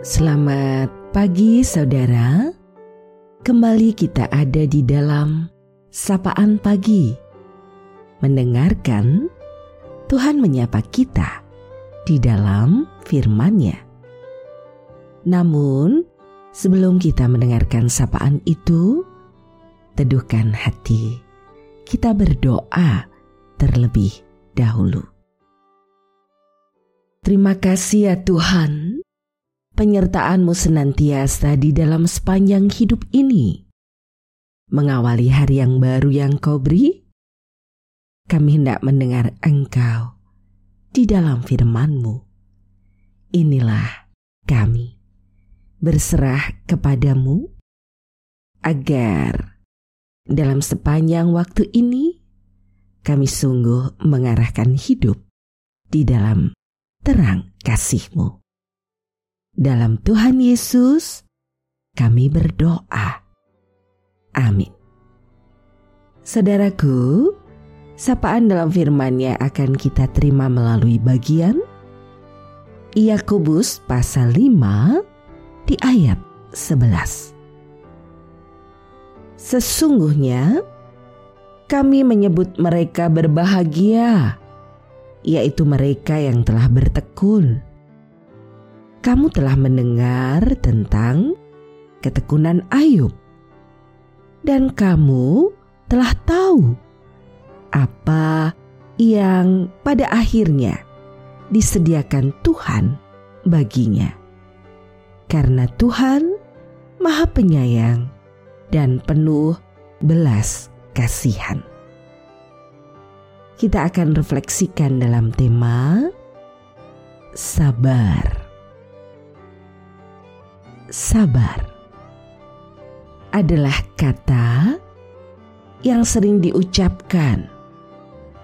Selamat pagi saudara. Kembali kita ada di dalam sapaan pagi. Mendengarkan Tuhan menyapa kita di dalam firman-Nya. Namun, sebelum kita mendengarkan sapaan itu, teduhkan hati. Kita berdoa terlebih dahulu. Terima kasih ya Tuhan penyertaanmu senantiasa di dalam sepanjang hidup ini. Mengawali hari yang baru yang kau beri, kami hendak mendengar engkau di dalam firmanmu. Inilah kami berserah kepadamu agar dalam sepanjang waktu ini kami sungguh mengarahkan hidup di dalam terang kasihmu. Dalam Tuhan Yesus, kami berdoa. Amin. Saudaraku, sapaan dalam firman-Nya akan kita terima melalui bagian Yakobus pasal 5 di ayat 11. Sesungguhnya kami menyebut mereka berbahagia, yaitu mereka yang telah bertekun kamu telah mendengar tentang ketekunan Ayub, dan kamu telah tahu apa yang pada akhirnya disediakan Tuhan baginya, karena Tuhan Maha Penyayang dan penuh belas kasihan. Kita akan refleksikan dalam tema sabar sabar adalah kata yang sering diucapkan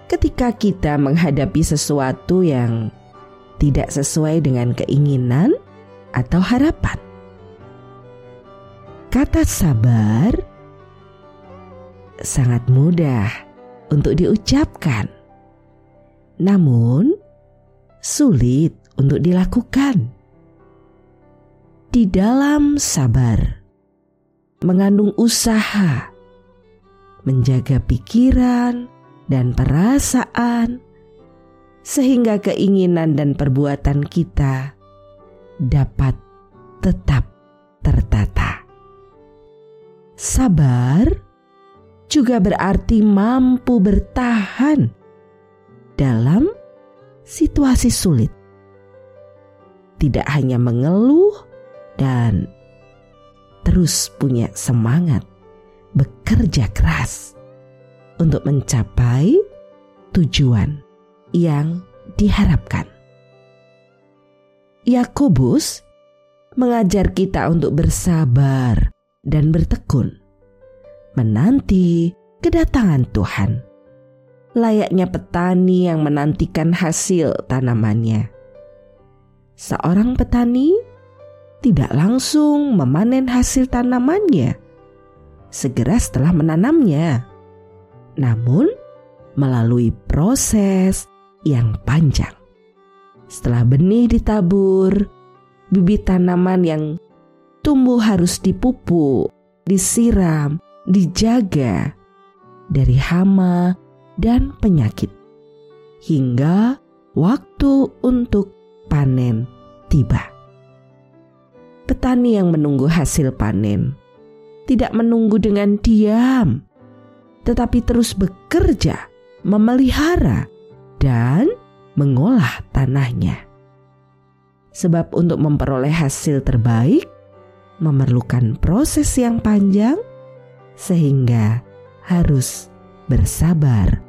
ketika kita menghadapi sesuatu yang tidak sesuai dengan keinginan atau harapan. Kata sabar sangat mudah untuk diucapkan, namun sulit untuk dilakukan di dalam sabar, mengandung usaha, menjaga pikiran dan perasaan, sehingga keinginan dan perbuatan kita dapat tetap tertata. Sabar juga berarti mampu bertahan dalam situasi sulit. Tidak hanya mengeluh, dan terus punya semangat bekerja keras untuk mencapai tujuan yang diharapkan. Yakobus mengajar kita untuk bersabar dan bertekun, menanti kedatangan Tuhan, layaknya petani yang menantikan hasil tanamannya. Seorang petani tidak langsung memanen hasil tanamannya segera setelah menanamnya, namun melalui proses yang panjang. Setelah benih ditabur, bibit tanaman yang tumbuh harus dipupuk, disiram, dijaga dari hama dan penyakit hingga waktu untuk panen tiba petani yang menunggu hasil panen tidak menunggu dengan diam, tetapi terus bekerja, memelihara, dan mengolah tanahnya. Sebab untuk memperoleh hasil terbaik memerlukan proses yang panjang, sehingga harus bersabar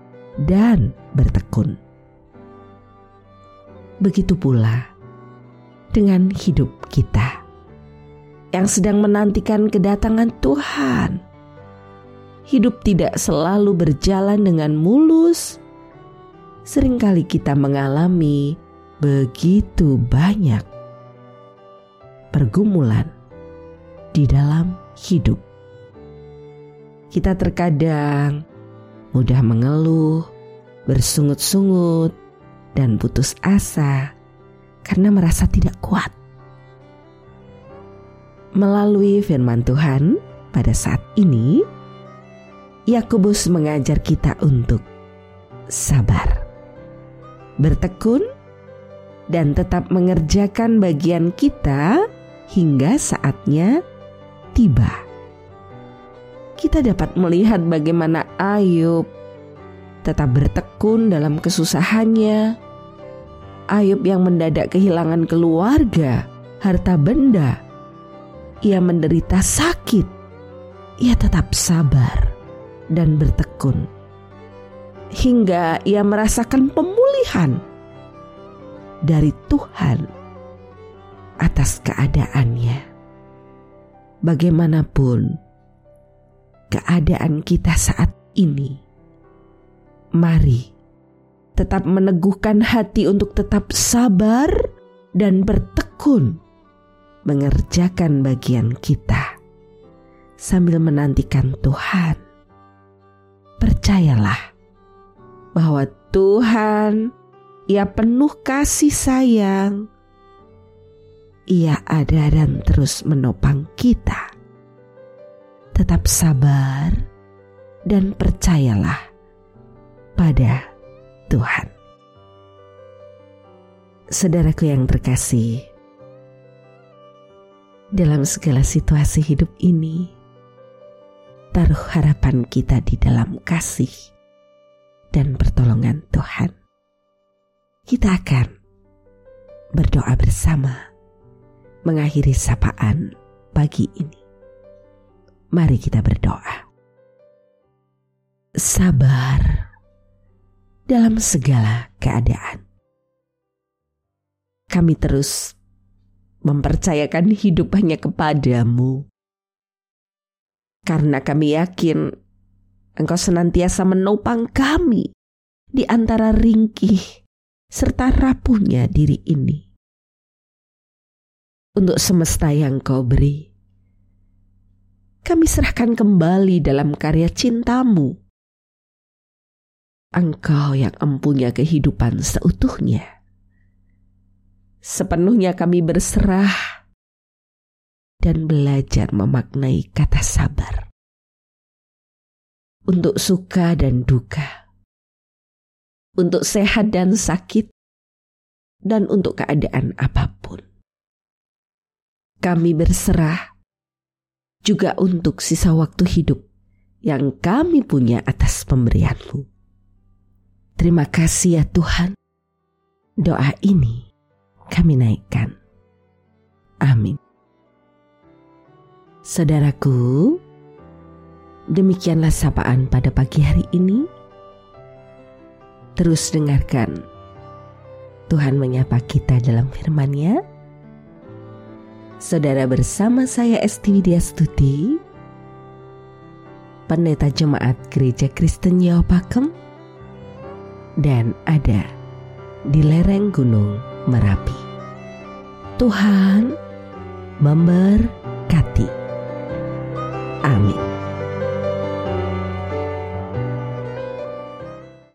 dan bertekun. Begitu pula dengan hidup kita yang sedang menantikan kedatangan Tuhan. Hidup tidak selalu berjalan dengan mulus. Seringkali kita mengalami begitu banyak pergumulan di dalam hidup. Kita terkadang mudah mengeluh, bersungut-sungut, dan putus asa karena merasa tidak kuat Melalui firman Tuhan pada saat ini, Yakobus mengajar kita untuk sabar, bertekun, dan tetap mengerjakan bagian kita hingga saatnya tiba. Kita dapat melihat bagaimana Ayub tetap bertekun dalam kesusahannya. Ayub yang mendadak kehilangan keluarga, harta benda, ia menderita sakit, ia tetap sabar dan bertekun. Hingga ia merasakan pemulihan dari Tuhan atas keadaannya. Bagaimanapun keadaan kita saat ini, mari tetap meneguhkan hati untuk tetap sabar dan bertekun mengerjakan bagian kita sambil menantikan Tuhan. Percayalah bahwa Tuhan ia penuh kasih sayang. Ia ada dan terus menopang kita. Tetap sabar dan percayalah pada Tuhan. Saudaraku yang terkasih, dalam segala situasi hidup ini, taruh harapan kita di dalam kasih dan pertolongan Tuhan kita akan berdoa bersama mengakhiri sapaan pagi ini. Mari kita berdoa. Sabar dalam segala keadaan. Kami terus mempercayakan hidup hanya kepadamu. Karena kami yakin Engkau senantiasa menopang kami di antara ringkih serta rapuhnya diri ini. Untuk semesta yang kau beri, kami serahkan kembali dalam karya cintamu. Engkau yang empunya kehidupan seutuhnya. Sepenuhnya kami berserah dan belajar memaknai kata sabar. Untuk suka dan duka untuk sehat dan sakit, dan untuk keadaan apa pun. Kami berserah juga untuk sisa waktu hidup yang kami punya atas pemberianmu. Terima kasih ya Tuhan. Doa ini kami naikkan. Amin. Saudaraku, demikianlah sapaan pada pagi hari ini Terus dengarkan. Tuhan menyapa kita dalam firman-Nya. Saudara bersama saya Esti Widya Stuti, Pendeta Jemaat Gereja Kristen Yawa Pakem, dan ada di lereng Gunung Merapi. Tuhan memberkati. Amin.